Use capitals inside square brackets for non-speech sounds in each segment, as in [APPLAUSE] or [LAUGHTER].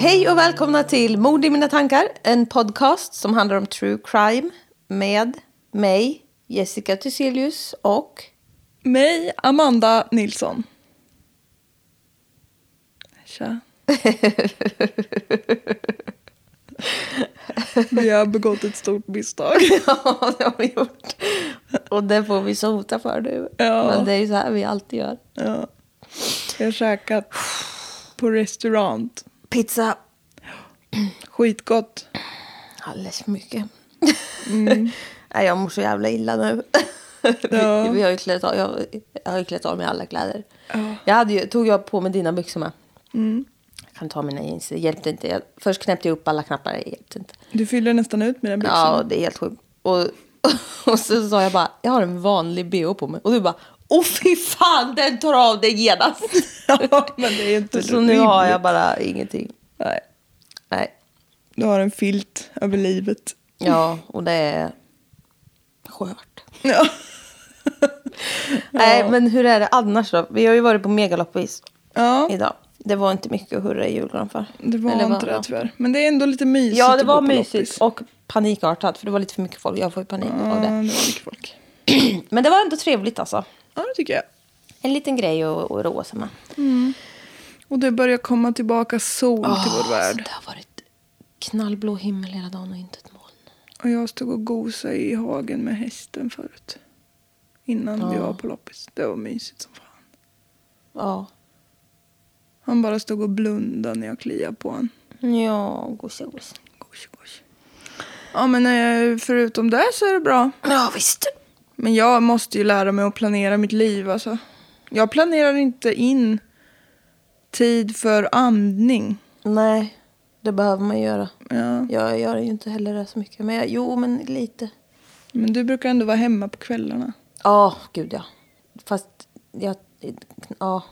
Hej och välkomna till Mord i mina tankar. En podcast som handlar om true crime med mig, Jessica Thyselius och... Mig, Amanda Nilsson. Tja. Vi har begått ett stort misstag. [LAUGHS] Ja, det har vi gjort. Och det får vi sota för nu. Ja. Men det är ju så här vi alltid gör. Ja. Jag har käkat på restaurang. Pizza. Skitgott. Alldeles för mycket. [LAUGHS] Nej, jag mår så jävla illa nu. [LAUGHS] Ja. vi, vi har ju klätt av, jag, jag har ju klätt av mig alla kläder. Ja. Jag hade ju, tog jag på mig dina byxor med. Mm. Jag kan ta mina jeans, det hjälpte inte. Jag, först knäppte jag upp alla knappar, det hjälpte inte. Du fyller nästan ut mina byxor. Ja, det är helt sjukt. Och, [LAUGHS] och så sa jag bara, jag har en vanlig bh på mig. Och du bara, [LAUGHS] åh fy fan, den tar av dig genast. Ja, men det är inte så nu har jag bara ingenting. Nej. Nej. Du har en filt över livet. Ja, och det är skört. Ja. [LAUGHS] Nej, men hur är det annars då? Vi har ju varit på megaloppis Ja, idag. Det var inte mycket att hurra i julgran för. det var Eller inte det tyvärr. Men det är ändå lite mysigt Ja, det var mysigt loppis. och panikartat för det var lite för mycket folk. Jag får ju panik Ja, av det det. var mycket folk. [CLEARS THROAT] Men det var ändå trevligt alltså. Ja, det tycker jag. En liten grej att, att roa sig med. Och det börjar komma tillbaka sol till vår värld. så Det har varit knallblå himmel hela dagen och inte ett moln. Och jag stod och gosade i hagen med hästen förut. Innan vi var på loppis. Det var mysigt som fan. Ja. Han bara stod och blundade när jag kliade på honom. Ja, gosig, gosig. Gosh, gosh. Ja, men eh, förutom det så är det bra. Ja, visst. Men jag måste ju lära mig att planera mitt liv. Alltså. Jag planerar inte in tid för andning. Nej, det behöver man göra. Ja. Jag gör ju inte heller det så mycket. Men jag, jo, men lite. Men du brukar ändå vara hemma på kvällarna. Ja, gud ja. Fast jag, ja,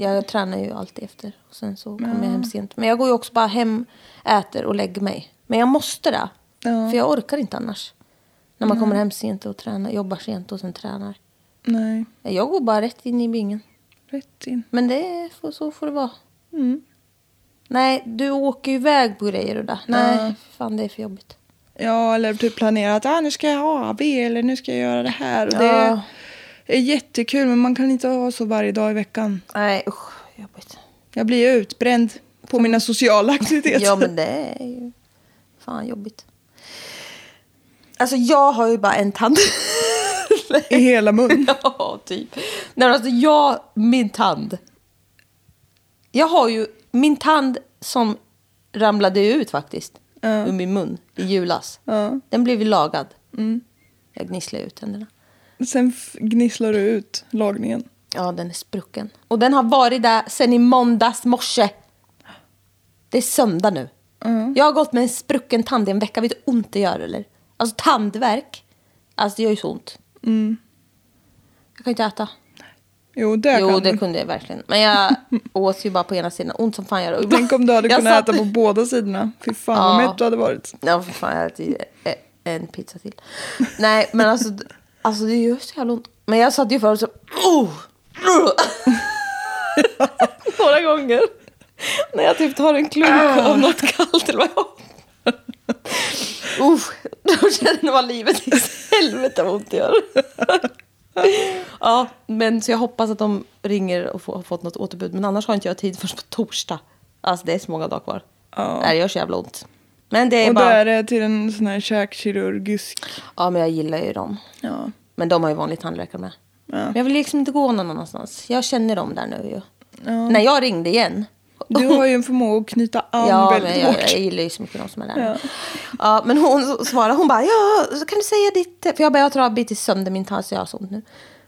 jag tränar ju alltid efter. Och sen så kommer jag hem sent. Men jag går ju också bara hem, äter och lägger mig. Men jag måste det. Ja. För jag orkar inte annars. När man kommer hem sent och tränar, jobbar sent och sen tränar. Nej, Jag går bara rätt in i bingen. rätt in. Men det får, så får det vara. Mm. Nej, du åker ju iväg på grejer och där. Nej, Ja. fan det är för jobbigt. Ja, eller typ planera att ah, nu ska jag ha AV eller nu ska jag göra det här. Och Ja. Det är jättekul, men man kan inte ha så varje dag i veckan. Nej, usch, jobbigt. Jag blir utbränd på mina sociala [LAUGHS] aktiviteter. Ja, men det är ju fan jobbigt. Alltså jag har ju bara en tand. [LAUGHS] I hela mun. [LAUGHS] ja, typ. Nej, alltså jag, min tand. Jag har ju min tand som ramlade ut faktiskt. Ja. Ur min mun i julas. Ja. Den blev ju lagad. Mm. Jag gnisslade ut tänderna. Sen gnisslar du ut lagningen. Ja, den är sprucken. Och den har varit där sen i måndags morse. Det är söndag nu. Ja. Jag har gått med en sprucken tand i en vecka. Vet du hur ont det gör eller? Alltså tandvärk. Alltså det gör ju så ont. Mm. Jag kan inte äta. Jo, det jo, kan det du. kunde jag verkligen. Men jag [LAUGHS] åt ju bara på ena sidan. Ont som fan gör det. [LAUGHS] Tänk om du hade Jag kunnat satt- äta på båda sidorna. Fy fan Ja. vad mätt du hade varit. Ja, för fan. Jag hade ätit en pizza till. Nej, men alltså, alltså det gör så jävla ont. Men jag satt ju förut så... Oh! [LAUGHS] Några gånger. När jag typ tar en klunk av något kallt eller vad Uff, då känner man livet i helvete vad ont det gör. ja, men så jag hoppas att de ringer och får, har fått något återbud. Men annars har inte jag tid först på torsdag. Alltså det är så många dagar kvar. Ja. Nej, det gör så jävla ont. Men det är Och då bara... är det till en sån här käkkirurgisk. Ja, men jag gillar ju dem. Ja. Men de har ju vanlig tandläkare med. Ja. Men jag vill liksom inte gå någon annanstans. Jag känner dem där nu ju. Ja. När jag ringde igen. Du har ju en förmåga att knyta an Ja, väldigt men jag, hårt. jag gillar ju så mycket de som är där. Ja. Ja. men hon svarade, hon bara, ja, så kan du säga ditt... För jag bara, jag tror jag har bitit sönder min tand så jag har så ont nu.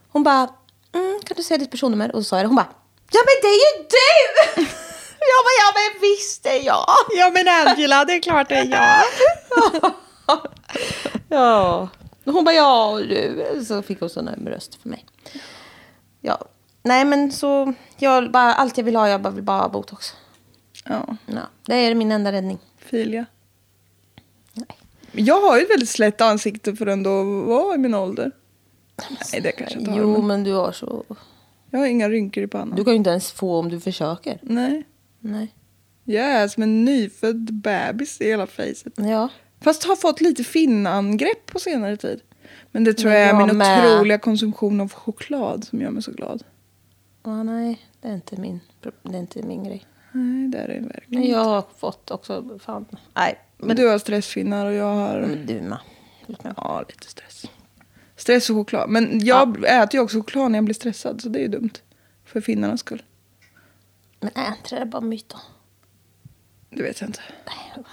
Hon bara, mm, kan du säga ditt personnummer? Och så sa jag det. Hon bara, ja men det är ju du! [LAUGHS] jag bara, ja men visst är jag. Ja men Angela, det är klart det är jag. [LAUGHS] Ja. Hon bara, ja du. Så fick hon sån röst för mig. Ja. Nej men så, jag bara, allt jag vill ha, jag bara vill bara ha botox. Ja, Ja, det är min enda räddning. Filia. Nej. Jag har ju ett väldigt slätt ansikte för ändå att vara i min ålder. Nej, det kanske jag inte har. Jo, men du har så... Jag har inga rynkor i pannan. Du kan ju inte ens få om du försöker. Nej. Nej. Jag är som en nyfödd bebis i hela fejset. Ja. Fast har fått lite finnangrepp på senare tid. Men det tror Men jag är jag min med. otroliga konsumtion av choklad som gör mig så glad. Ah, nej, det är, inte min, det är inte min grej. Nej, det är det verkligen Men jag har fått också... Fan. Nej, Men du har stressfinnar och jag har men du med. ja, lite stress. Stress och choklad. Men jag äter ju också choklad när jag blir stressad så det är ju dumt. För finnarnas skull. Men är inte det bara myt då? Det vet jag inte. Nej, jag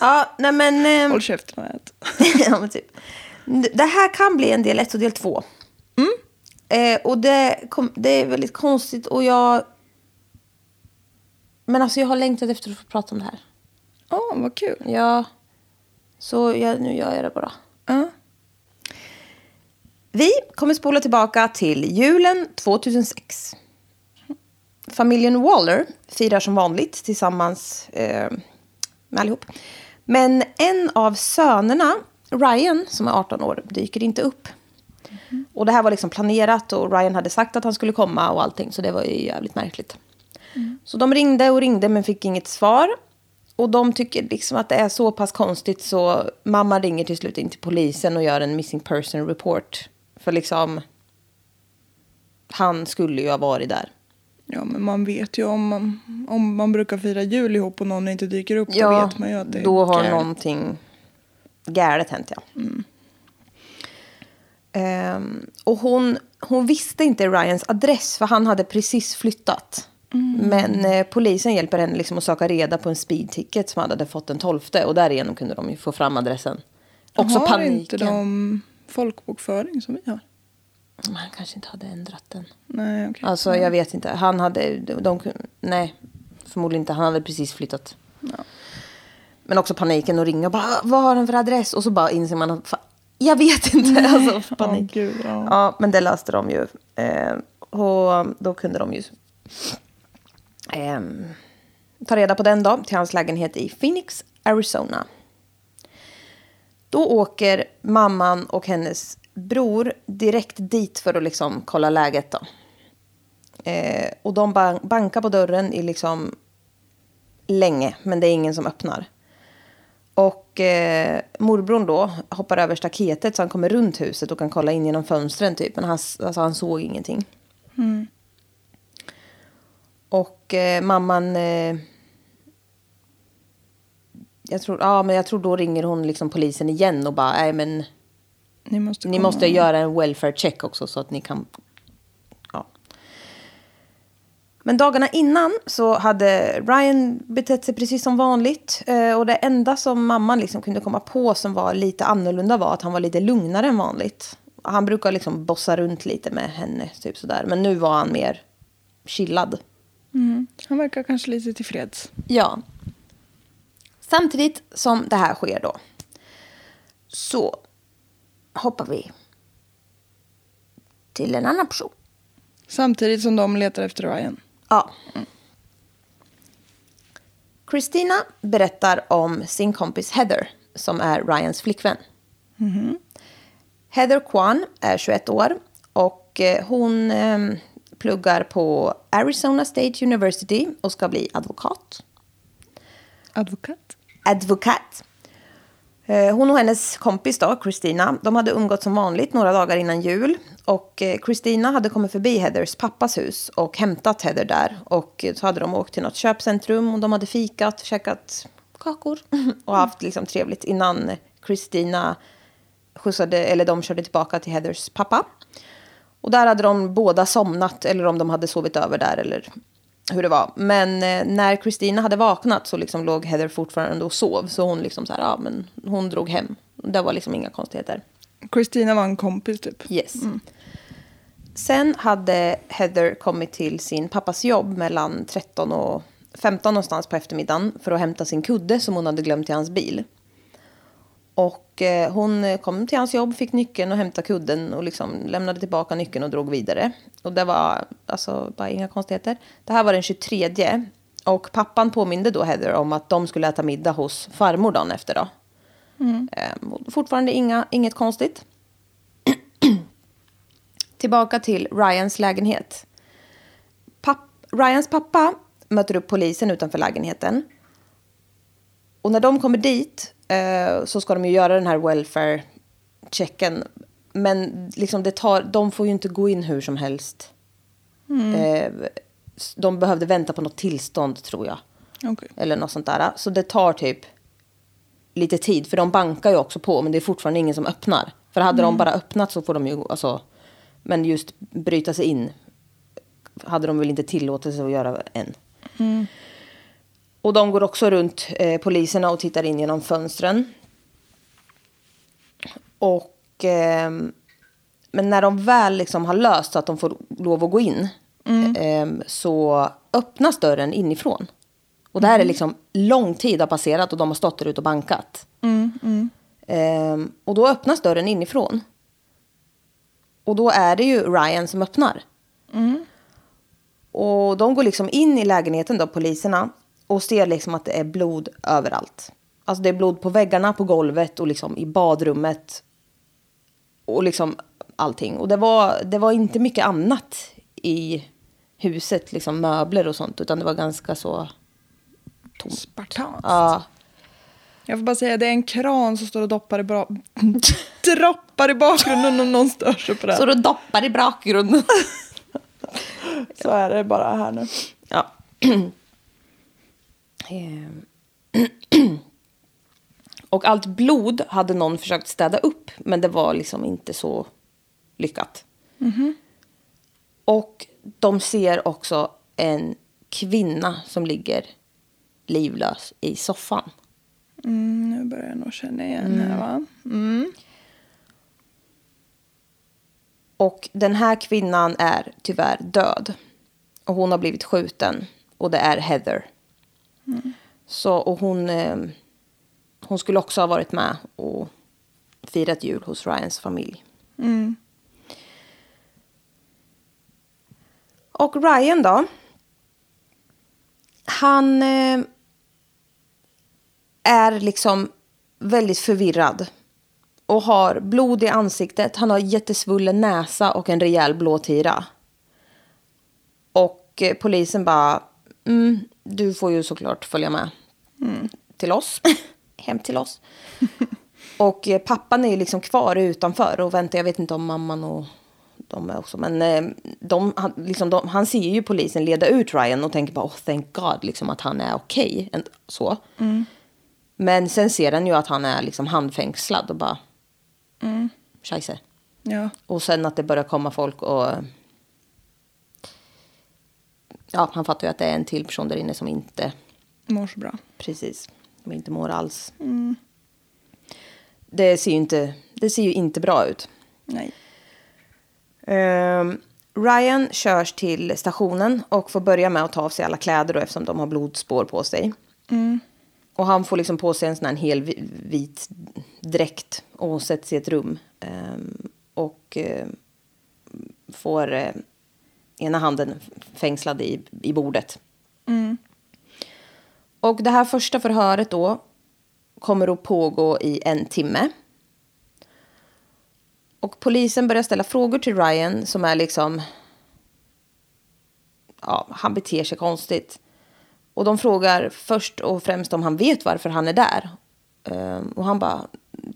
ja, nej men... ehm, Håll käften och ät. [LAUGHS] ja, men typ. Det här kan bli en del ett och del två. Eh, och det, kom, det är väldigt konstigt och jag... Men alltså jag har längtat efter att få prata om det här. Ja, vad kul. Ja. Så jag, nu gör jag det bara. Ja. Vi kommer spola tillbaka till julen 2006. Familjen Waller firar som vanligt tillsammans eh, med allihop. Men en av sönerna, Ryan, som är 18 år, dyker inte upp. Och det här var liksom planerat och Ryan hade sagt att han skulle komma och allting. Så det var ju jävligt märkligt. Så de ringde och ringde men fick inget svar. Och de tycker liksom att det är så pass konstigt så mamma ringer till slut in till polisen och gör en missing person report. För liksom, han skulle ju ha varit där. ja, men man vet ju om man, om man brukar fira jul ihop och någon inte dyker upp. då vet man ju att det är då har galet. någonting galet hänt, ja. Ehm, och hon, hon visste inte Ryans adress för han hade precis flyttat. Men eh, polisen hjälper henne liksom att söka reda på en speedticket som han hade fått den 12 och därigenom kunde de få fram adressen. Också har paniken. inte de folkbokföring som vi har? Men Han kanske inte hade ändrat den. Nej, okej. Alltså jag vet inte. Han hade, de, de, nej, förmodligen inte. Han hade precis flyttat. Men också paniken och ringa och bara, vad har han för adress? Och så bara inser man att, jag vet inte. Alltså panik. Åh, gud, ja. Ja, men det löste de ju. Eh, och då kunde de ju ehm, ta reda på den då till hans lägenhet i Phoenix, Arizona. Då åker mamman och hennes bror direkt dit för att liksom kolla läget då. Eh, och de ban- bankar på dörren i liksom länge, men det är ingen som öppnar. Och eh, morbrorn då hoppar över staketet så han kommer runt huset och kan kolla in genom fönstren typ. Men han, alltså, han såg ingenting. Och eh, mamman... Eh, jag, tror, ja, men jag tror då ringer hon liksom polisen igen och bara, nej men Ni måste, ni måste göra en welfare check också så att ni kan... Men dagarna innan så hade Ryan betett sig precis som vanligt. Eh, och det enda som mamman liksom kunde komma på som var lite annorlunda var att han var lite lugnare än vanligt. Han brukar liksom bossa runt lite med henne, typ sådär. Men nu var han mer chillad. Mm. Han verkar kanske lite tillfreds. Ja. Samtidigt som det här sker då så hoppar vi till en annan person. Samtidigt som de letar efter Ryan. Ja. Christina berättar om sin kompis Heather som är Ryans flickvän. Heather Kwan är 21 år och eh, hon eh, pluggar på Arizona State University och ska bli advokat. Advokat. advokat. Eh, hon och hennes kompis då, Christina, de hade umgått som vanligt några dagar innan jul. Och eh, Christina hade kommit förbi Heathers pappas hus och hämtat Heather där. Och eh, så hade de åkt till något köpcentrum och de hade fikat, käkat kakor [LAUGHS] och haft liksom trevligt innan Christina skjutsade, eller de körde tillbaka till Heathers pappa. Och där hade de båda somnat, eller om de hade sovit över där, eller hur det var. Men eh, när Christina hade vaknat så liksom låg Heather fortfarande och sov. Så hon liksom så här, ja men hon drog hem. Det var liksom inga konstigheter. Christina var en kompis typ. Yes. Sen hade Heather kommit till sin pappas jobb mellan 13 och 15 någonstans på eftermiddagen för att hämta sin kudde som hon hade glömt i hans bil. Och eh, hon kom till hans jobb, fick nyckeln och hämtade kudden och liksom lämnade tillbaka nyckeln och drog vidare. Och det var alltså bara inga konstigheter. Det här var den 23 och pappan påminde då Heather om att de skulle äta middag hos farmor dagen efter då. Eh, fortfarande inga, inget konstigt. [CLEARS THROAT] Tillbaka till Ryans lägenhet. Papp, Ryans pappa möter upp polisen utanför lägenheten. Och när de kommer dit eh, så ska de ju göra den här welfare-checken. Men liksom det tar, de får ju inte gå in hur som helst. Eh, de behövde vänta på något tillstånd tror jag. Okej. Eller något sånt där. Så det tar typ lite tid. För de bankar ju också på men det är fortfarande ingen som öppnar. För hade de bara öppnat så får de ju, alltså. Men just bryta sig in hade de väl inte tillåtelse att göra än. Och de går också runt eh, poliserna och tittar in genom fönstren. Och ehm, men när de väl liksom har löst så att de får lov att gå in ehm, så öppnas dörren inifrån. Och det här är liksom lång tid har passerat och de har stått där ute och bankat. Ehm, och då öppnas dörren inifrån. Och då är det ju Ryan som öppnar. Och de går liksom in i lägenheten då, poliserna. Och ser liksom att det är blod överallt. Alltså det är blod på väggarna, på golvet och liksom i badrummet. Och liksom allting. Och det var, det var inte mycket annat i huset, liksom möbler och sånt. Utan det var ganska så tomt. Spartanskt. Ja, Jag får bara säga, det är en kran som står och doppar i, bra... [LAUGHS] droppar i bakgrunden om någon stör sig på det. så du doppar i bakgrunden. [LAUGHS] Så är det bara här nu. Ja. [CLEARS THROAT] Ehm. [CLEARS THROAT] Och allt blod hade någon försökt städa upp, men det var liksom inte så lyckat. Och de ser också en kvinna som ligger livlös i soffan. Mm, nu börjar jag nog känna igen här va? Mm. Och den här kvinnan är tyvärr död. Och hon har blivit skjuten. Och det är Heather. Så, och hon, eh, hon skulle också ha varit med och firat jul hos Ryans familj. Och Ryan då. Han eh, är liksom väldigt förvirrad. Och har blod i ansiktet. Han har jättesvullen näsa och en rejäl blå tira. Och eh, polisen bara, mm, du får ju såklart följa med till oss. [LAUGHS] Hem till oss. [LAUGHS] och eh, pappan är ju liksom kvar utanför och väntar. Jag vet inte om mamman och de är också. Men eh, de, han, liksom, de, han ser ju polisen leda ut Ryan och tänker bara, oh thank God, liksom att han är okej. Okay. Så. Men sen ser han ju att han är liksom handfängslad och bara, mm. scheisse. Ja. Och sen att det börjar komma folk och... Ja, han fattar ju att det är en till person där inne som inte... Mår så bra. Precis. Som inte mår alls. Det, ser ju inte, det ser ju inte bra ut. Nej. Ehm, Ryan körs till stationen och får börja med att ta av sig alla kläder då, eftersom de har blodspår på sig. Och han får liksom på sig en sån här hel vi- vit dräkt och sätts i ett rum. Ehm, och eh, får eh, ena handen fängslad i, i bordet. Och det här första förhöret då kommer att pågå i en timme. Och polisen börjar ställa frågor till Ryan som är liksom... Ja, han beter sig konstigt. Och de frågar först och främst om han vet varför han är där. Ehm, och han bara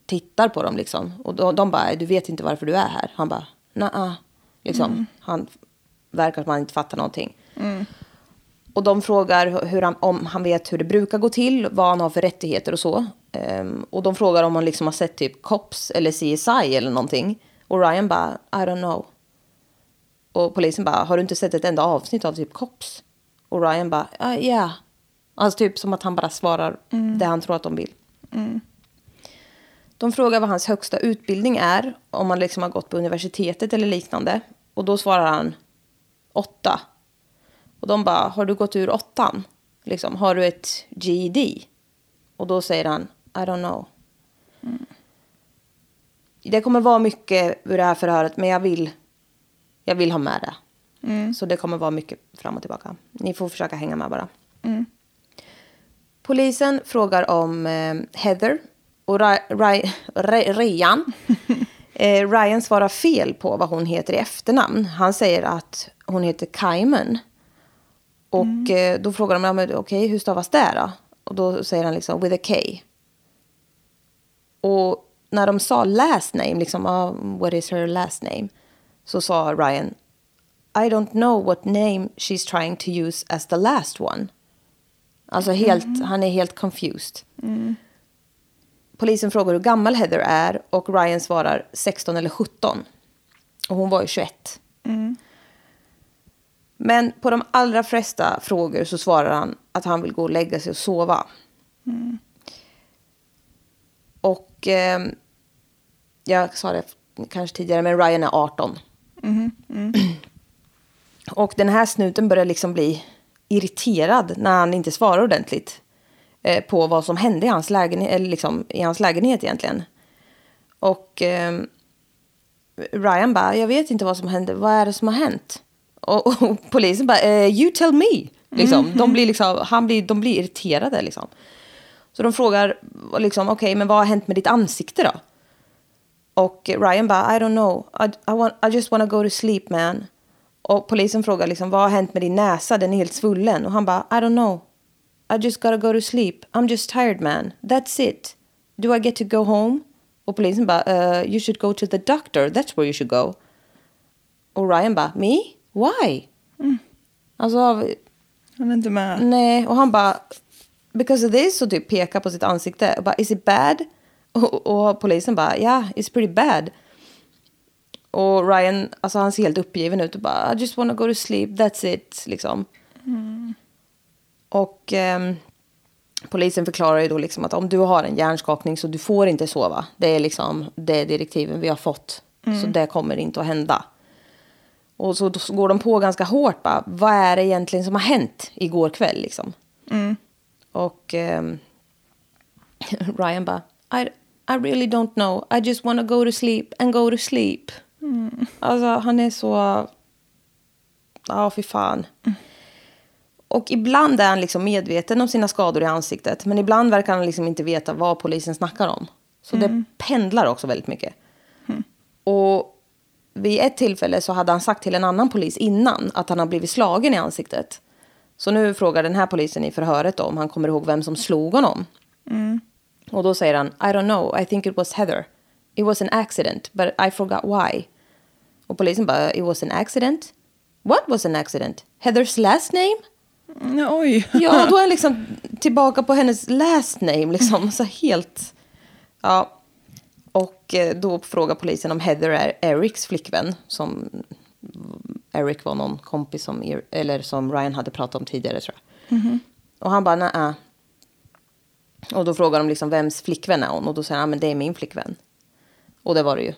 tittar på dem liksom. Och de, de bara, du vet inte varför du är här. Han bara, nej. Liksom. Han verkar att man inte fattar någonting. Och de frågar hur han, om han vet hur det brukar gå till, vad han har för rättigheter och så. Ehm, och de frågar om han liksom har sett typ Cops eller CSI eller någonting. Och Ryan bara, I don't know. Och polisen bara, har du inte sett ett enda avsnitt av typ Cops? Och Ryan bara, ja. Uh, yeah. Alltså typ som att han bara svarar det han tror att de vill. De frågar vad hans högsta utbildning är, om han liksom har gått på universitetet eller liknande. Och då svarar han åtta. Och de bara, har du gått ur åttan? Liksom, har du ett GED? Och då säger han, I don't know. Det kommer vara mycket ur det här förhöret, men jag vill, jag vill ha med det. Så det kommer vara mycket fram och tillbaka. Ni får försöka hänga med bara. Polisen frågar om eh, Heather och Ry, Ry, Ry, Ryan. [LAUGHS] eh, Ryan svarar fel på vad hon heter i efternamn. Han säger att hon heter Kaiman. Och eh, då frågar de, ja, men, okej, hur stavas det då? Och då säger han liksom, with a K. Och när de sa last name, liksom, ah, what is her last name? Så sa Ryan, I don't know what name she's trying to use as the last one. Alltså helt, han är helt confused. Polisen frågar hur gammal Heather är och Ryan svarar 16 eller 17. Och hon var ju 21. Men på de allra flesta frågor så svarar han att han vill gå och lägga sig och sova. Och eh, jag sa det kanske tidigare, men Ryan är 18. [CLEARS THROAT] Och den här snuten börjar liksom bli irriterad när han inte svarar ordentligt eh, på vad som hände i hans lägenhet, eller liksom i hans lägenhet egentligen. Och eh, Ryan bara, jag vet inte vad som hände, vad är det som har hänt? Och, och [LAUGHS] polisen bara, eh, you tell me. Liksom. De, blir liksom, han blir, de blir irriterade liksom. Så de frågar, liksom, okej, men vad har hänt med ditt ansikte då? Och Ryan bara, I don't know, I, I, want, I just wanna go to sleep man. Och polisen frågar, liksom, vad har hänt med din näsa, den är helt svullen. Och han bara, I don't know, I just gotta go to sleep, I'm just tired man, that's it. Do I get to go home? Och polisen bara, uh, you should go to the doctor, that's where you should go. Och Ryan bara, me? Why? Alltså, Han är inte med. nej. Och han bara, because of this, och typ pekar på sitt ansikte. Och bara, is it bad? Och, och polisen bara, yeah, it's pretty bad. Och Ryan, alltså han ser helt uppgiven ut och bara, I just wanna go to sleep, that's it, liksom. Och ehm, polisen förklarar ju då liksom att om du har en hjärnskakning så du får inte sova. Det är liksom det direktiven vi har fått. Så det kommer inte att hända. Och så, då går de på ganska hårt bara, vad är det egentligen som har hänt igår kväll liksom? Och ehm, [LAUGHS] Ryan bara, I, I really don't know, I just wanna go to sleep and go to sleep. Alltså han är så, ja fy fan. Och ibland är han liksom medveten om sina skador i ansiktet. Men ibland verkar han liksom inte veta vad polisen snackar om. Så det pendlar också väldigt mycket. Och vid ett tillfälle så hade han sagt till en annan polis innan att han har blivit slagen i ansiktet. Så nu frågar den här polisen i förhöret om han kommer ihåg vem som slog honom. Och då säger han, I don't know, I think it was Heather. It was an accident, but I forgot why. Och polisen bara, it was an accident? What was an accident? Heathers last name? Mm, Oj. [LAUGHS] Ja, då är han liksom [LAUGHS] tillbaka på hennes last name, liksom. Så helt... Ja. Och eh, då frågar polisen om Heather är Erics flickvän. Som Eric var någon kompis som, er- eller som Ryan hade pratat om tidigare, tror jag. Och han bara, nej. Och då frågar de liksom, vems flickvän är hon? Och då säger han, men det är min flickvän. Och det var det ju.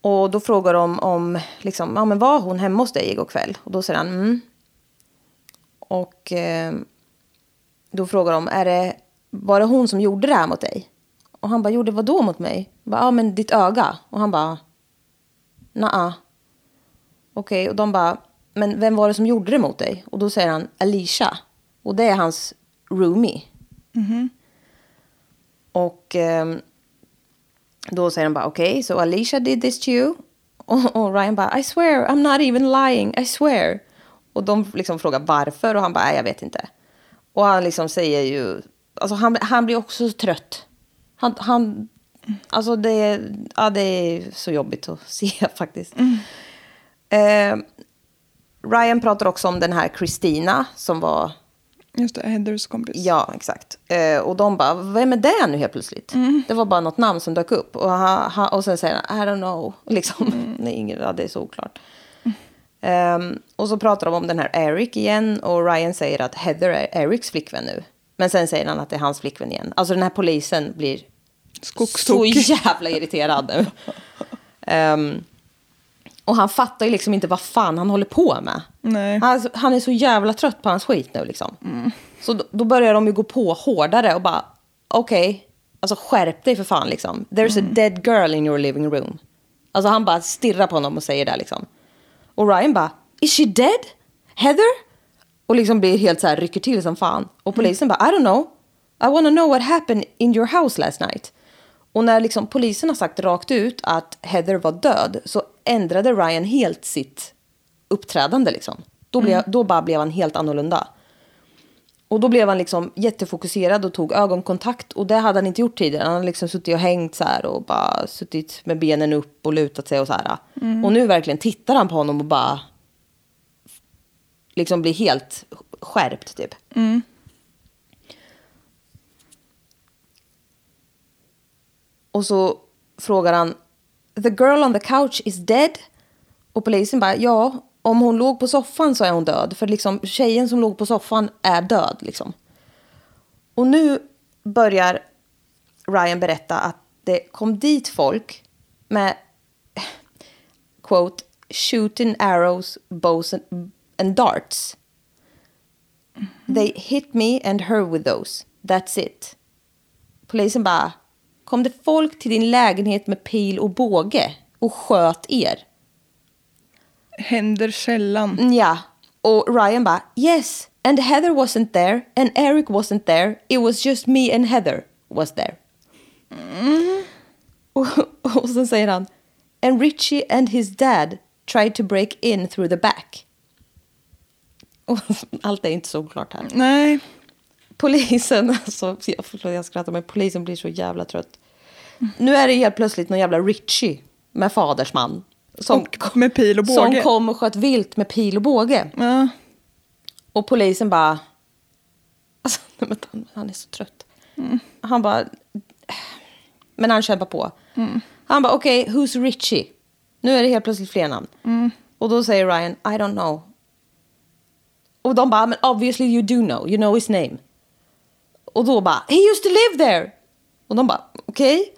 Och då frågar de om, liksom, ja men var hon hemma hos dig igår kväll? Och då säger han, mm. Och eh, då frågar de, är det, var det hon som gjorde det här mot dig? Och han bara, gjorde vad då mot mig? Bara, ja men ditt öga. Och han bara, naa. Okej, och de bara, men vem var det som gjorde det mot dig? Och då säger han, Alicia. Och det är hans roomie. Och ehm, då säger han bara, okej, så Alicia did this to you? Och, och Ryan bara, I swear, I'm not even lying, I swear. Och de liksom frågar varför och han bara, nej jag vet inte. Och han liksom säger ju, alltså han, han blir också så trött. Han, han alltså det, ja, det är så jobbigt att [LAUGHS] se faktiskt. Eh, Ryan pratar också om den här Christina som var Just det, Heathers kompis. Ja, exakt. Eh, och de bara, vem är det nu helt plötsligt? Det var bara något namn som dök upp. Och, ha, ha, och sen säger han, I don't know. [LAUGHS] Liksom. Nej, ingen, ja, det är så oklart. Ehm, och så pratar de om den här Eric igen. Och Ryan säger att Heather är Erics flickvän nu. Men sen säger han att det är hans flickvän igen. Alltså den här polisen blir så [LAUGHS] jävla irriterad nu. Ehm, och han fattar ju liksom inte vad fan han håller på med. Nej. Han, han är så jävla trött på hans skit nu liksom. Så då, då börjar de ju gå på hårdare och bara, okej, alltså skärp dig för fan liksom. There's a dead girl in your living room. Alltså han bara stirrar på honom och säger det liksom. Och Ryan bara, is she dead? Heather? Och liksom blir helt så här, rycker till som fan. Och polisen bara, I don't know. I wanna know what happened in your house last night. Och när liksom polisen har sagt rakt ut att Heather var död så ändrade Ryan helt sitt uppträdande liksom. Då, blev, då bara blev han helt annorlunda. Och då blev han liksom jättefokuserad och tog ögonkontakt. Och det hade han inte gjort tidigare. Han hade liksom suttit och hängt så här och bara suttit med benen upp och lutat sig och så här. Och nu verkligen tittar han på honom och bara liksom blir helt skärpt typ. Och så frågar han, the girl on the couch is dead? Och polisen bara, ja, om hon låg på soffan så är hon död. För liksom tjejen som låg på soffan är död liksom. Och nu börjar Ryan berätta att det kom dit folk med, quote, shooting arrows, bows and, and darts. They hit me and her with those. That's it. Polisen bara, kom det folk till din lägenhet med pil och båge och sköt er? Händer sällan. Mm, Ja. Och Ryan bara, yes. And Heather wasn't there. And Eric wasn't there. It was just me and Heather was there. [LAUGHS] Och, och sen säger han, and Richie and his dad tried to break in through the back. Och [LAUGHS] allt är inte så klart här. Nej. Polisen, [LAUGHS] alltså, jag, förlåt, jag skrattar men polisen blir så jävla trött. Nu är det helt plötsligt någon jävla Richie med fadersman. Som, Och med pil och som båge. kom och sköt vilt med pil och båge. Ja. Och polisen bara... Alltså, [LAUGHS] han, han är så trött. Han bara... Men han kämpar på. Han bara, okej, who's Richie? Nu är det helt plötsligt fler namn. Och då säger Ryan, I don't know. Och de bara, men obviously you do know. You know his name. Och då bara, he used to live there. Och de bara, okej.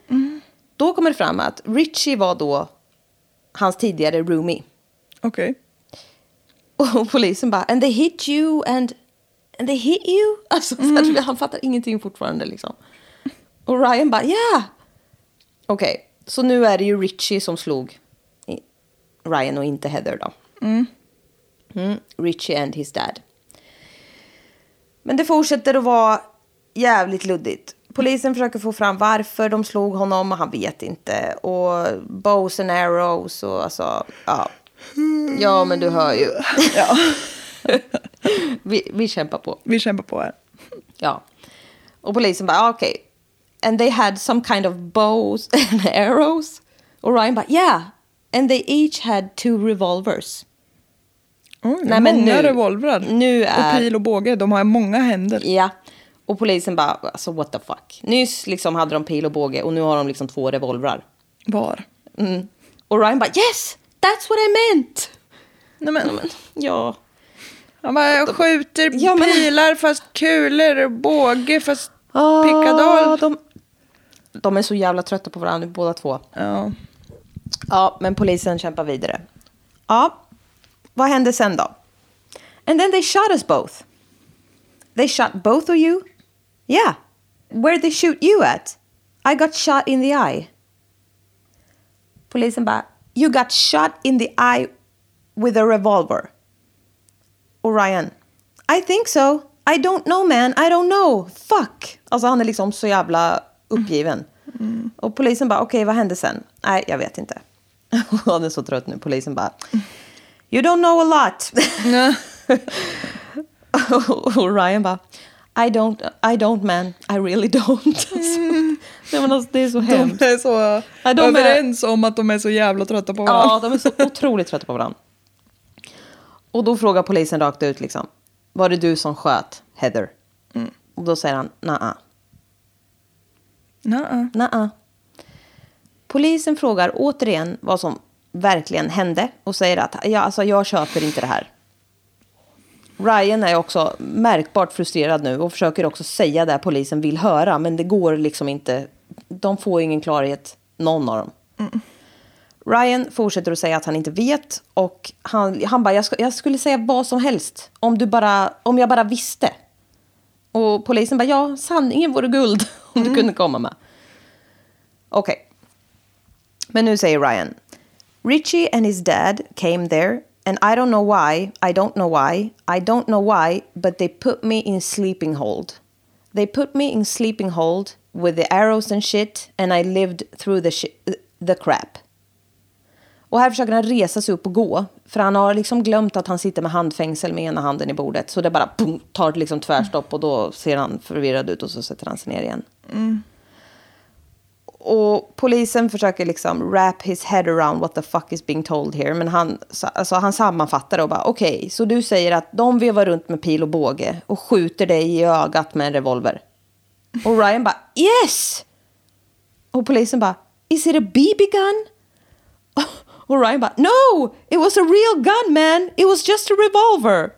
Då kommer det fram att Richie var då hans tidigare roomie. Okej. Och [LAUGHS] polisen bara, and they hit you and, and they hit you? Alltså, så här, han fattar ingenting fortfarande liksom. Och Ryan bara, ja! Yeah. Okej, så nu är det ju Richie som slog Ryan och inte Heather då. Mm, Richie and his dad. Men det fortsätter att vara jävligt luddigt. Polisen försöker få fram varför de slog honom och han vet inte. Och bows and arrows och alltså, ja. Ja, men du hör ju. [LAUGHS] Ja. [LAUGHS] Vi, vi kämpar på. Vi kämpar på här. Ja. Och polisen bara, ah, okej. And they had some kind of bows [LAUGHS] and arrows. Och Ryan bara, yeah. And they each had two revolvers. Oj, Nej, men många nu- revolvrar. nu är- Och pil och båge. De har många händer. Ja. Och polisen bara, alltså what the fuck. Nyss liksom hade de pil och båge och nu har de liksom två revolvrar. Var? Mm. Och Ryan bara, yes! That's what I meant! Nej, men, Men, ja. han bara, jag skjuter Ja, men- pilar fast kulor och båge fast Ah, pickadol. De, de är så jävla trötta på varandra båda två. Ja. Ja, men polisen kämpar vidare. Ja, vad hände sen då? And then they shot us both. They shot both of you? Yeah. Where they shoot you at? I got shot in the eye. Polisen bara, you got shot in the eye with a revolver. Och Ryan, I think so. I don't know man, I don't know. Fuck. Alltså han är liksom så jävla uppgiven. Och polisen bara, okej vad hände sen? Nej, jag vet inte. [LAUGHS] han är så trött nu. Polisen bara, you don't know a lot. [LAUGHS] [LAUGHS] Och Ryan bara, I don't, I don't man, I really don't. [LAUGHS] Alltså, nej, men alltså, det är så hemskt. De är så Ja, de är- överens om att de är så jävla trötta på varandra. Ja, de är så otroligt trötta på varandra. Och då frågar polisen rakt ut liksom. Var det du som sköt Heather? Och då säger han, naa, Nej. naa. Polisen frågar återigen vad som verkligen hände och säger att ja, alltså, jag köper inte det här. Ryan är också märkbart frustrerad nu och försöker också säga det polisen vill höra. Men det går liksom inte. De får ingen klarhet, någon av dem. Ryan fortsätter att säga att han inte vet. Och han, han bara, jag, ska, jag skulle säga vad som helst. Om, du bara, om jag bara visste. Och polisen bara, ja, sanningen vore guld. [LAUGHS] Om du kunde komma med. Okej. Men nu säger Ryan. Richie and his dad came there and I don't know why, I don't know why, I don't know why, but they put me in sleeping hold. They put me in sleeping hold with the arrows and shit and I lived through the, the crap. Och här försöker han resa sig upp och gå. För han har liksom glömt att han sitter med handfängsel med ena handen i bordet. Så det bara boom, tar liksom tvärstopp och då ser han förvirrad ut och så sätter han sig ner igen. Mm. Och polisen försöker liksom wrap his head around what the fuck is being told here. Men han, alltså han sammanfattar och bara okej, okay, så du säger att de vevar runt med pil och båge och skjuter dig i ögat med en revolver. Och Ryan bara yes! Och polisen bara is it a BB gun? [LAUGHS] Och Ryan bara no, it was a real gun man, it was just a revolver.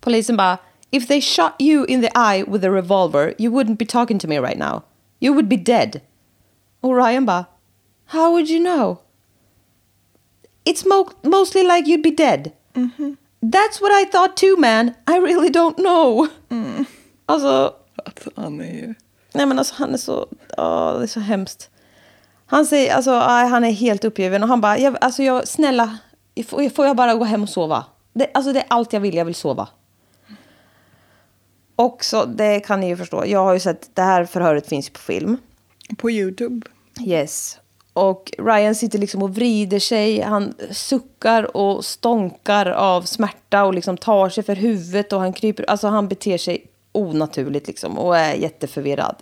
Polisen bara If they shot you in the eye with a revolver, you wouldn't be talking to me right now. You would be dead. Och Ryan bara, how would you know? It's mo mostly like you'd be dead. That's what I thought too man. I really don't know. Alltså, Att han är ju... nej men alltså han är så, åh, det är så hemskt. Han säger, alltså aj, han är helt uppgiven och han bara, jag, alltså jag, snälla, får jag bara gå hem och sova? Det, alltså det är allt jag vill, jag vill sova. Och så, det kan ni ju förstå, jag har ju sett, det här förhöret finns på film. På Youtube. Yes. Och Ryan sitter liksom och vrider sig, han suckar och stånkar av smärta och liksom tar sig för huvudet och han kryper, alltså han beter sig onaturligt liksom och är jätteförvirrad.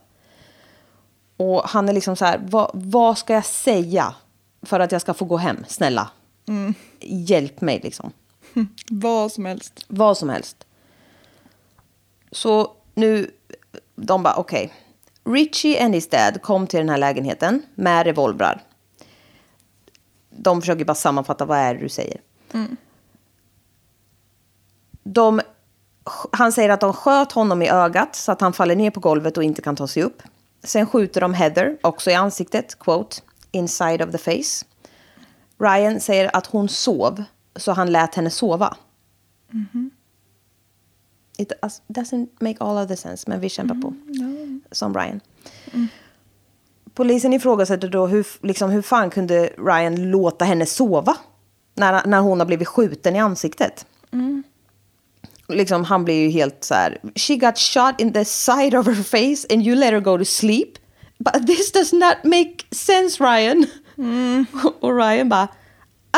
Och han är liksom så här, vad, vad ska jag säga för att jag ska få gå hem, snälla? Hjälp mig liksom. [LAUGHS] Vad som helst. Vad som helst. Så nu, de bara okej. Richie and his dad kom till den här lägenheten med revolvrar. De försöker bara sammanfatta vad är det du säger. De, han säger att de sköt honom i ögat så att han faller ner på golvet och inte kan ta sig upp. Sen skjuter de Heather, också i ansiktet, quote, inside of the face. Ryan säger att hon sov, så han lät henne sova. It does- doesn't make all of the sense, men vi kämpar på. Som Ryan. Polisen ifrågasätter då hur, liksom, hur fan kunde Ryan låta henne sova? När, när hon har blivit skjuten i ansiktet. Liksom, han blir ju helt så här. She got shot in the side of her face and you let her go to sleep. But this does not make sense Ryan. [LAUGHS] Och Ryan bara.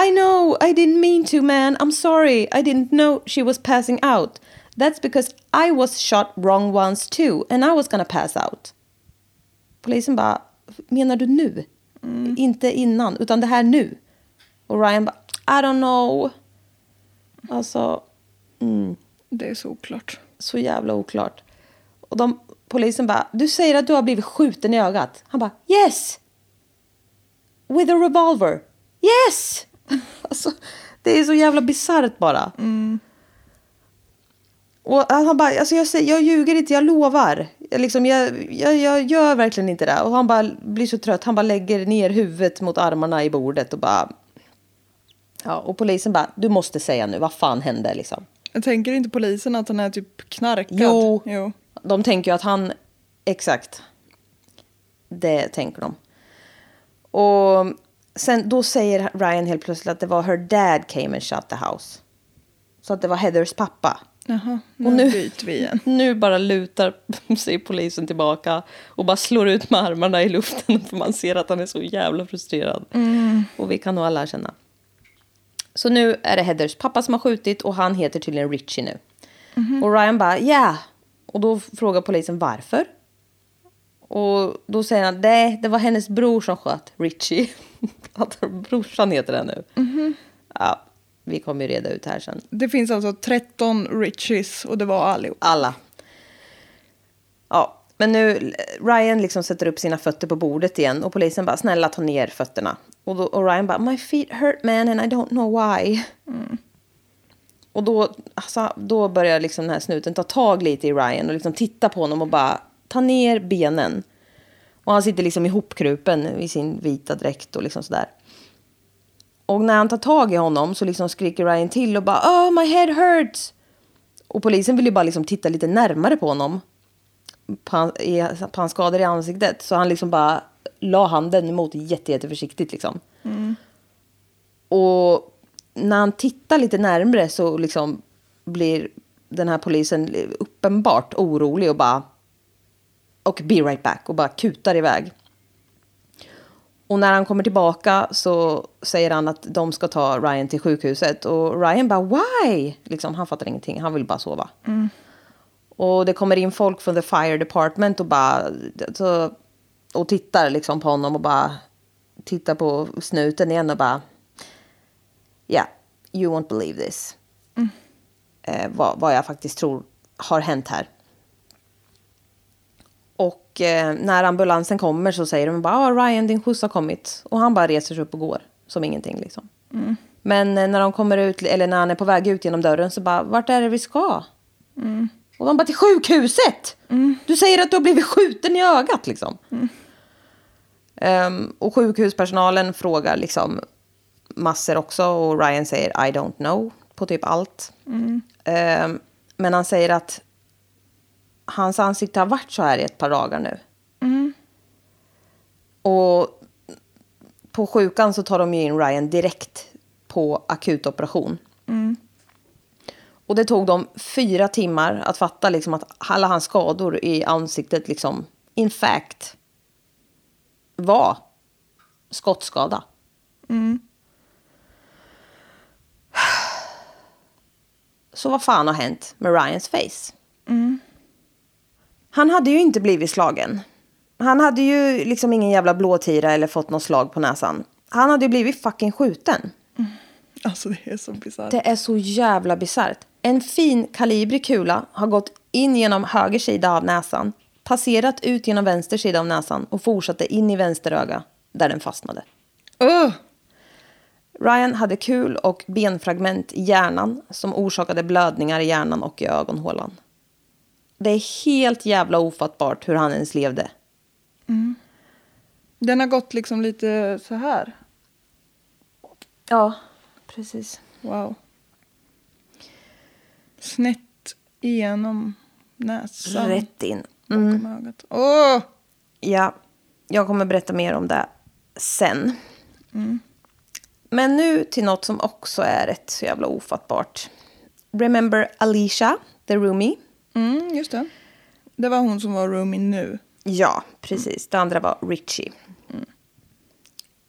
I know, I didn't mean to man. I'm sorry. I didn't know she was passing out. That's because I was shot wrong once too and I was gonna pass out. Polisen bara, menar du nu? Inte innan, utan det här nu. Och Ryan bara, I don't know. Alltså, Det är så oklart. så jävla oklart. Och de, polisen bara, du säger att du har blivit skjuten i ögat. Han bara, yes! With a revolver. Yes! [LAUGHS] Alltså, det är så jävla bisarrt bara. Och han bara, alltså jag, säger, jag ljuger inte, jag lovar. Jag, liksom, jag, jag, jag gör verkligen inte det. Och han bara blir så trött, han bara lägger ner huvudet mot armarna i bordet och bara... Ja, och polisen bara, du måste säga nu, vad fan hände liksom? Jag tänker inte polisen att han är typ knarkad? Jo. jo. De tänker ju att han... Exakt. Det tänker de. Och sen, då säger Ryan helt plötsligt att det var her dad came and shot the house. Så att det var Heathers pappa. Jaha, nu, Och nu- byter vi igen. [LAUGHS] Nu bara lutar [LAUGHS] sig polisen tillbaka och bara slår ut med armarna i luften [LAUGHS] för man ser att han är så jävla frustrerad. Och vi kan nog alla känna. Så nu är det Heathers pappa som har skjutit och han heter tydligen Richie nu. Och Ryan bara ja. Och då frågar polisen varför. Och då säger han nej, det var hennes bror som sköt Richie. Brorsan heter det nu. Ja, vi kommer ju reda ut här sen. Det finns alltså 13 richies och det var allihop. Alla. Ja, men nu Ryan liksom sätter upp sina fötter på bordet igen och polisen bara snälla ta ner fötterna. Och, då, och Ryan bara my feet hurt man and I don't know why. Och då, alltså, då börjar liksom den här snuten ta tag lite i Ryan och liksom titta på honom och bara ta ner benen. Och han sitter liksom ihopkrupen i sin vita dräkt och liksom sådär. Och när han tar tag i honom så liksom skriker Ryan till och bara oh my head hurts. Och polisen vill ju bara liksom titta lite närmare på honom. På, han, i, på hans skador i ansiktet. Så han liksom bara la handen emot jätte, jätteförsiktigt liksom. Och när han tittar lite närmre så liksom blir den här polisen uppenbart orolig och bara och be right back och bara kutar iväg. Och när han kommer tillbaka så säger han att de ska ta Ryan till sjukhuset. Och Ryan bara why? Liksom, han fattar ingenting, han vill bara sova. Och det kommer in folk från the fire department och bara... Så, och tittar liksom på honom och bara tittar på snuten igen och bara... Ja, yeah, you won't believe this. Eh, vad, vad jag faktiskt tror har hänt här. Och eh, när ambulansen kommer så säger de bara ah, Ryan din skjuts har kommit. Och han bara reser sig upp och går som ingenting liksom. Men eh, när de kommer ut, eller när han är på väg ut genom dörren så bara vart är det vi ska? Och de bara till sjukhuset! Du säger att du har blivit skjuten i ögat liksom. Ehm, och sjukhuspersonalen frågar liksom massor också och Ryan säger I don't know på typ allt. Ehm, men han säger att hans ansikte har varit så här i ett par dagar nu. Och på sjukan så tar de ju in Ryan direkt på akutoperation. Och det tog dem fyra timmar att fatta liksom att alla hans skador i ansiktet liksom in fact var skottskada. Så vad fan har hänt med Ryans face? Han hade ju inte blivit slagen. Han hade ju liksom ingen jävla blåtira eller fått något slag på näsan. Han hade ju blivit fucking skjuten. Alltså det är så bisarrt. Det är så jävla bisarrt. En fin kalibrig kula har gått in genom höger sida av näsan, passerat ut genom vänster sida av näsan och fortsatte in i vänster öga där den fastnade. Ugh! Ryan hade kul och benfragment i hjärnan som orsakade blödningar i hjärnan och i ögonhålan. Det är helt jävla ofattbart hur han ens levde. Den har gått liksom lite så här. Ja, precis. Wow. Snett igenom näsan. Rätt in. Bakom ögat. Åh! Ja, jag kommer berätta mer om det sen. Men nu till något som också är rätt så jävla ofattbart. Remember Alicia, the roomie? Mm, just det. Det var hon som var roomie nu. Ja, precis. Det andra var Richie.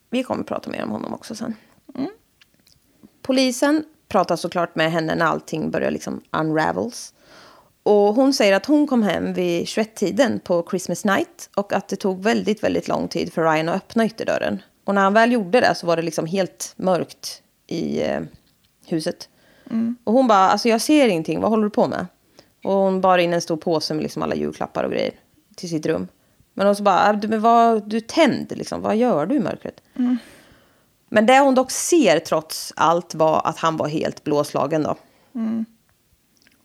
Vi kommer prata mer om honom också sen. Polisen pratar såklart med henne när allting börjar liksom unravels. Och hon säger att hon kom hem vid 21-tiden på Christmas night och att det tog väldigt, väldigt lång tid för Ryan att öppna ytterdörren. Och när han väl gjorde det så var det liksom helt mörkt i eh, huset. Och hon bara, alltså jag ser ingenting, vad håller du på med? Och hon bar in en stor påse med liksom alla julklappar och grejer till sitt rum. Men hon så bara, "Du, men vad, du är tänd liksom, vad gör du i mörkret? Men det hon dock ser trots allt var att han var helt blåslagen då.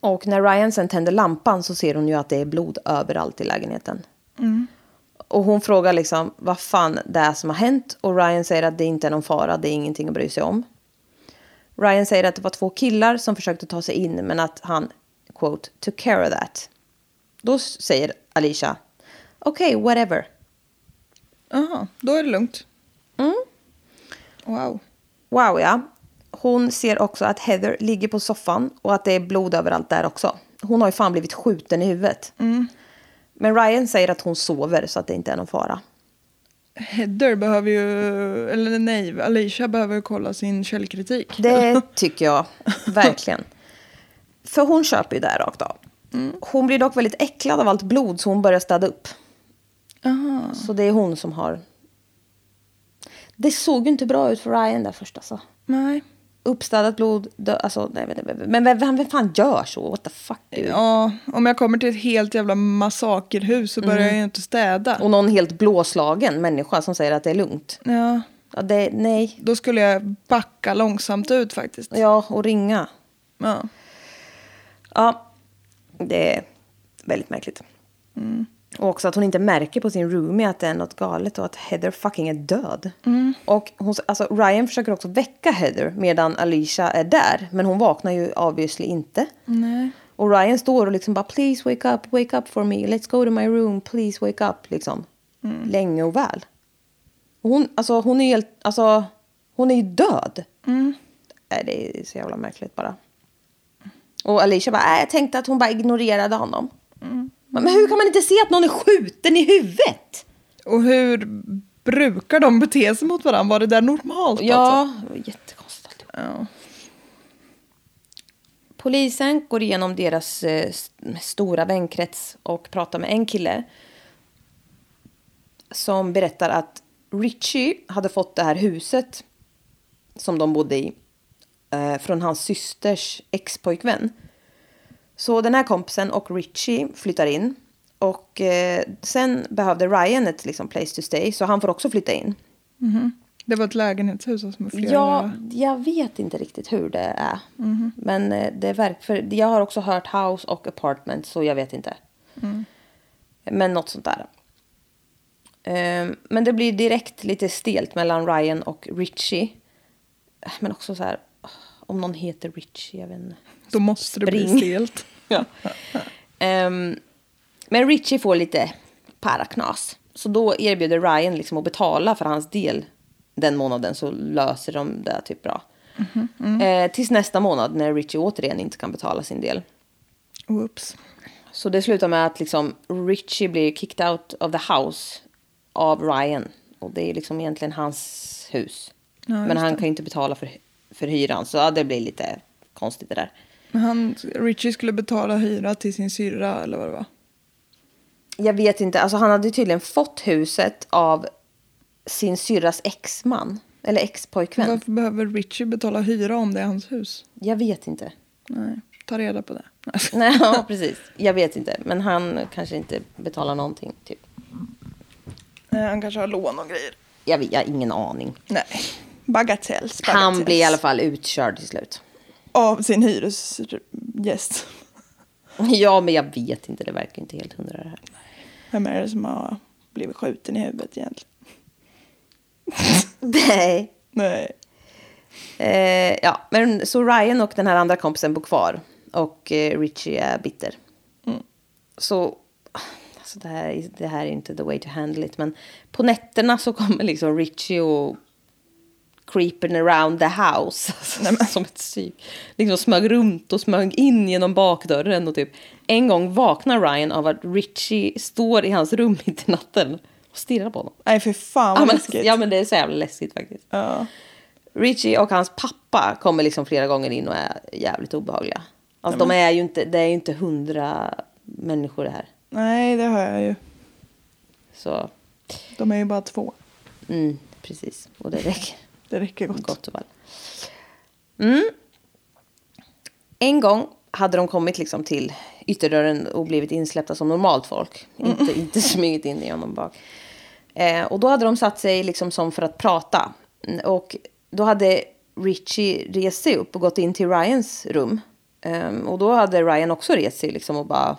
Och när Ryan sen tänder lampan så ser hon ju att det är blod överallt i lägenheten. Och hon frågar liksom vad fan det är som har hänt. Och Ryan säger att det inte är någon fara, det är ingenting att bry sig om. Ryan säger att det var två killar som försökte ta sig in men att han, quote, took care of that. Då säger Alicia, okej, okay, whatever. Jaha, då är det lugnt. Mm. Wow. Wow, ja. Hon ser också att Heather ligger på soffan och att det är blod överallt där också. Hon har ju fan blivit skjuten i huvudet. Men Ryan säger att hon sover så att det inte är någon fara. Heather behöver ju, eller nej, Alicia behöver kolla sin källkritik. Det [LAUGHS] tycker jag verkligen. För hon köper ju det här rakt av. Hon blir dock väldigt äcklad av allt blod så hon börjar städa upp. Aha. Så det är hon som har... Det såg ju inte bra ut för Ryan där först alltså. Nej. Uppstädat blod, dö, alltså, nej, nej, men vem, vem, vem fan gör så? What the fuck? dude? Ja, om jag kommer till ett helt jävla massakerhus så börjar jag ju inte städa. Och någon helt blåslagen människa som säger att det är lugnt. Ja, Ja, det, nej. då skulle jag backa långsamt ut faktiskt. Ja, och ringa. Ja. Ja, det är väldigt märkligt. Och också att hon inte märker på sin roomie att det är något galet och att Heather fucking är död. Och hon, alltså, Ryan försöker också väcka Heather medan Alicia är där. Men hon vaknar ju obviously inte. Nej. Och Ryan står och liksom bara please wake up, wake up for me, let's go to my room, please wake up liksom. Länge och väl. Och hon, alltså hon är ju helt, alltså hon är ju död. Nej, det är så jävla märkligt bara. Och Alicia bara, äh, jag tänkte att hon bara ignorerade honom. Men hur kan man inte se att någon är skjuten i huvudet? Och hur brukar de bete sig mot varandra? Var det där normalt? Alltså? Ja, det var jättekonstigt. ja. Polisen går igenom deras eh, stora vänkrets och pratar med en kille som berättar att Richie hade fått det här huset som de bodde i eh, från hans systers ex-pojkvän. Så den här kompisen och Richie flyttar in och eh, sen behövde Ryan ett liksom, place to stay så han får också flytta in. Det var ett lägenhetshus alltså med flera... Ja, jag vet inte riktigt hur det är. Men eh, det verkar... För jag har också hört house och apartment, så jag vet inte. Men något sånt där. Ehm, Men det blir direkt lite stelt mellan Ryan och Richie. Men också så här... Om någon heter Richie, jag vet inte. Då måste det bli Spring. stelt. [LAUGHS] Ja. Ehm, men Richie får lite paraknas. Så då erbjuder Ryan liksom att betala för hans del den månaden så löser de det typ bra. Eh, tills nästa månad när Richie återigen inte kan betala sin del. Oops. Så det slutar med att liksom Richie blir kicked out of the house av Ryan. Och det är liksom egentligen hans hus. Ja, Men han det. kan ju inte betala för, för hyran. Så ja, det blir lite konstigt det där. Men han, Richie skulle betala hyra till sin syrra eller vad det var. Jag vet inte, alltså han hade tydligen fått huset av sin syrras exman. Eller expojkvän. Varför behöver Richie betala hyra om det är hans hus? Jag vet inte. Nej, ta reda på det. Nej. Ja, precis. Jag vet inte. Men han kanske inte betalar någonting. Typ. Eh, Han kanske har lån och grejer. Jag, vet, jag har ingen aning. Nej, bagatells. Han bagatells. blir i alla fall utkörd till slut. Av sin hyresgäst. [LAUGHS] Ja, men jag vet inte. Det verkar inte helt hundra det här. Vem är det som har blivit skjuten i huvudet egentligen? [LAUGHS] Nej. Nej. Eh, ja, men så Ryan och den här andra kompisen bor kvar. Och eh, Richie är bitter. Så alltså det, här, är- det här är inte the way to handle it. Men på nätterna så kommer liksom Richie och creeping around the house. [LAUGHS] Alltså, som ett psyk. Liksom smög runt och smög in genom bakdörren. Och typ. En gång vaknar Ryan av att Richie står i hans rum mitt i natten och stirrar på honom. Nej, för fan Ja vad men, läskigt. ja men det är så jävla läskigt faktiskt. Ja. Richie och hans pappa kommer liksom flera gånger in och är jävligt obehagliga. Alltså de är ju inte, det är ju inte hundra människor det här. Nej, det hör jag ju. Så, De är ju bara två. mm, precis. Och det räcker Det räcker gott. gott och väl. Mm. En gång hade de kommit liksom till ytterdörren och blivit insläppta som normalt folk. Inte, inte smugit in genom bak. Eh, och då hade de satt sig liksom som för att prata. Mm, Och då hade Richie rest sig upp och gått in till Ryans rum. Ehm, och då hade Ryan också rest sig liksom och bara...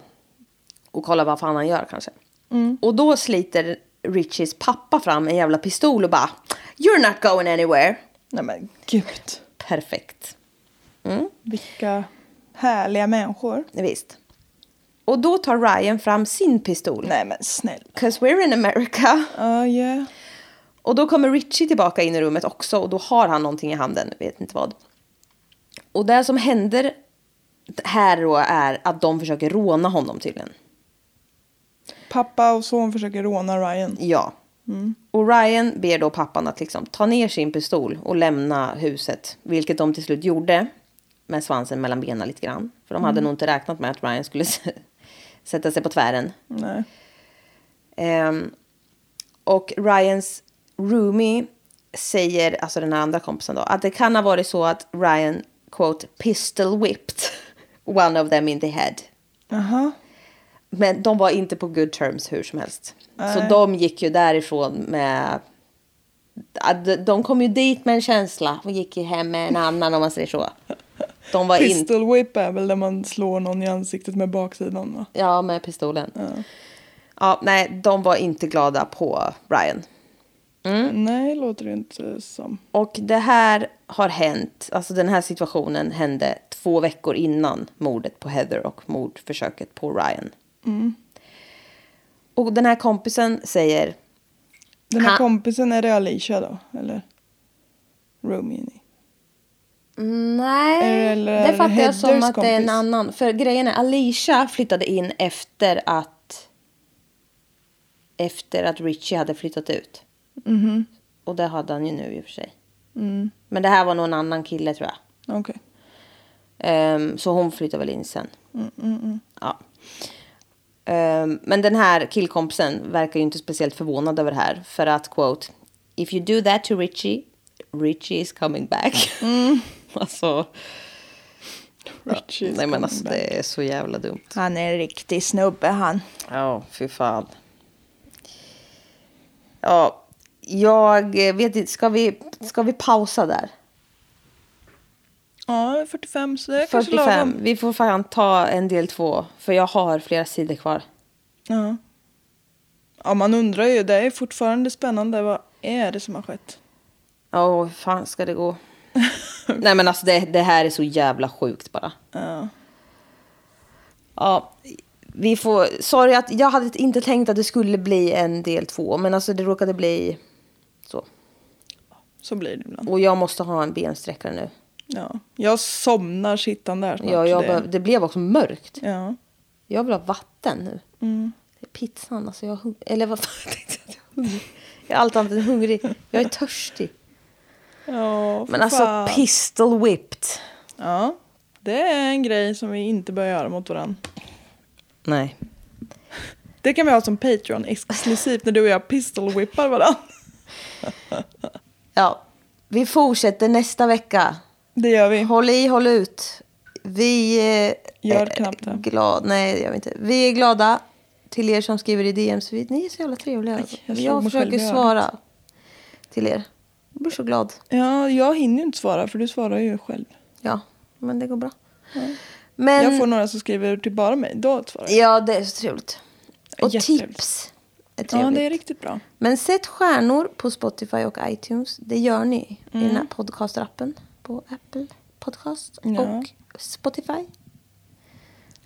Och kolla vad fan han gör kanske. Och då sliter Richies pappa fram en jävla pistol och bara... You're not going anywhere. Nej men gud. Perfekt. Vilka härliga människor. Visst. Och då tar Ryan fram sin pistol. Nej men snälla. Cause we're in America. Ja, yeah. Och då kommer Richie tillbaka in i rummet också och då har han någonting i handen, vet inte vad. Och det som händer här då är att de försöker råna honom tydligen. Pappa och son försöker råna Ryan. Ja. Och Ryan ber då pappan att liksom ta ner sin pistol och lämna huset. Vilket de till slut gjorde. Med svansen mellan benen lite grann. För de hade nog inte räknat med att Ryan skulle [LAUGHS] sätta sig på tvären. Nej. Ehm, och Ryans roomie säger, alltså den här andra kompisen då, att det kan ha varit så att Ryan, quote, pistol whipped [LAUGHS] one of them in the head. Jaha. Men de var inte på good terms hur som helst. Så Nej. de gick ju därifrån med... De kom ju dit med en känsla och gick ju hem med en annan om man säger så. De var. Pistol whip är väl där man slår någon i ansiktet med baksidan va? Ja, med pistolen. Ja. nej, de var inte glada på Ryan. Nej, låter det inte som. Och det här har hänt, alltså den här situationen hände två veckor innan mordet på Heather och mordförsöket på Ryan. Och den här kompisen säger, Den här Ha. kompisen, är det Alicia då? Eller? Romini? nej, Eller det fattar jag som att det är en kompis. annan. För grejen är, Alicia flyttade in efter att efter att Richie hade flyttat ut. Och det hade han ju nu i och för sig. Mm. Men det här var nog en annan kille tror jag. Okej. Ehm, så hon flyttade väl in sen. Mm, Ja. Ehm, men den här killkompisen verkar ju inte speciellt förvånad över det här. För att quote. If you do that to Richie, Richie is coming back. [LAUGHS] alltså. Richie is nej men alltså back. det är så jävla dumt. Han är en riktig snubbe han. Ja, fy fan. Ja, jag vet inte, ska vi, ska vi pausa där? Ja, 45 så det är kanske 45. lagom. Vi får fan ta en del två, för jag har flera sidor kvar. Ja. ja, man undrar ju. Det är fortfarande spännande. Vad är det som har skett? Ja, hur fan ska det gå? [LAUGHS] Nej men alltså det, det här är så jävla sjukt bara. Ja. Ja, vi får... Sorry att jag hade inte tänkt att det skulle bli en del två, men alltså det råkade bli så. Så blir det ibland. Och jag måste ha en bensträckare nu. Ja. Jag somnar sittande snart. Ja, jag det... det blev också mörkt. Ja. Jag vill ha vatten nu. Mm. Det är pizzan, alltså jag är hungrig. Eller vad fan, [LAUGHS] jag tänkte att jag är. Jag är allt annat än hungrig. Jag är törstig. Ja, Men alltså fan. pistol whipped. Ja, det är en grej som vi inte bör göra mot varandra. Nej. Det kan vi ha som Patreon exklusivt när du och jag pistol whippar varandra. Ja, vi fortsätter nästa vecka. Det gör vi. Håll i, håll ut. Vi eh, Gör är knappt det. glad, nej det gör vi inte. Vi är glada till er som skriver i DMs. Vi, ni är så jävla trevliga. jag jag själv försöker svara till er. Jag blir så glad. Ja, jag hinner ju inte svara för du svarar ju själv. Ja, men det går bra. Men, Jag får några som skriver till bara mig, då svarar jag. Ja, det är så trevligt. Och tips är Ja, trevligt. det är riktigt bra. Men sätt stjärnor på Spotify och iTunes. Det gör ni i den här podcastrappen på Apple Podcast Ja. och Spotify.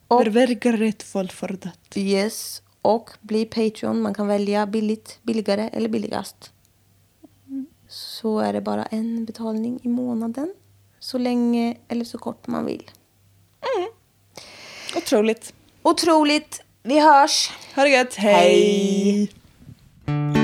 Och, Verkar rätt folk för det. yes, och bli Patreon. Man kan välja billigt, billigare eller billigast. Så är det bara en betalning i månaden. Så länge eller så kort man vill. Otroligt. Otroligt. Vi hörs. Ha det gött. Hej. Hej.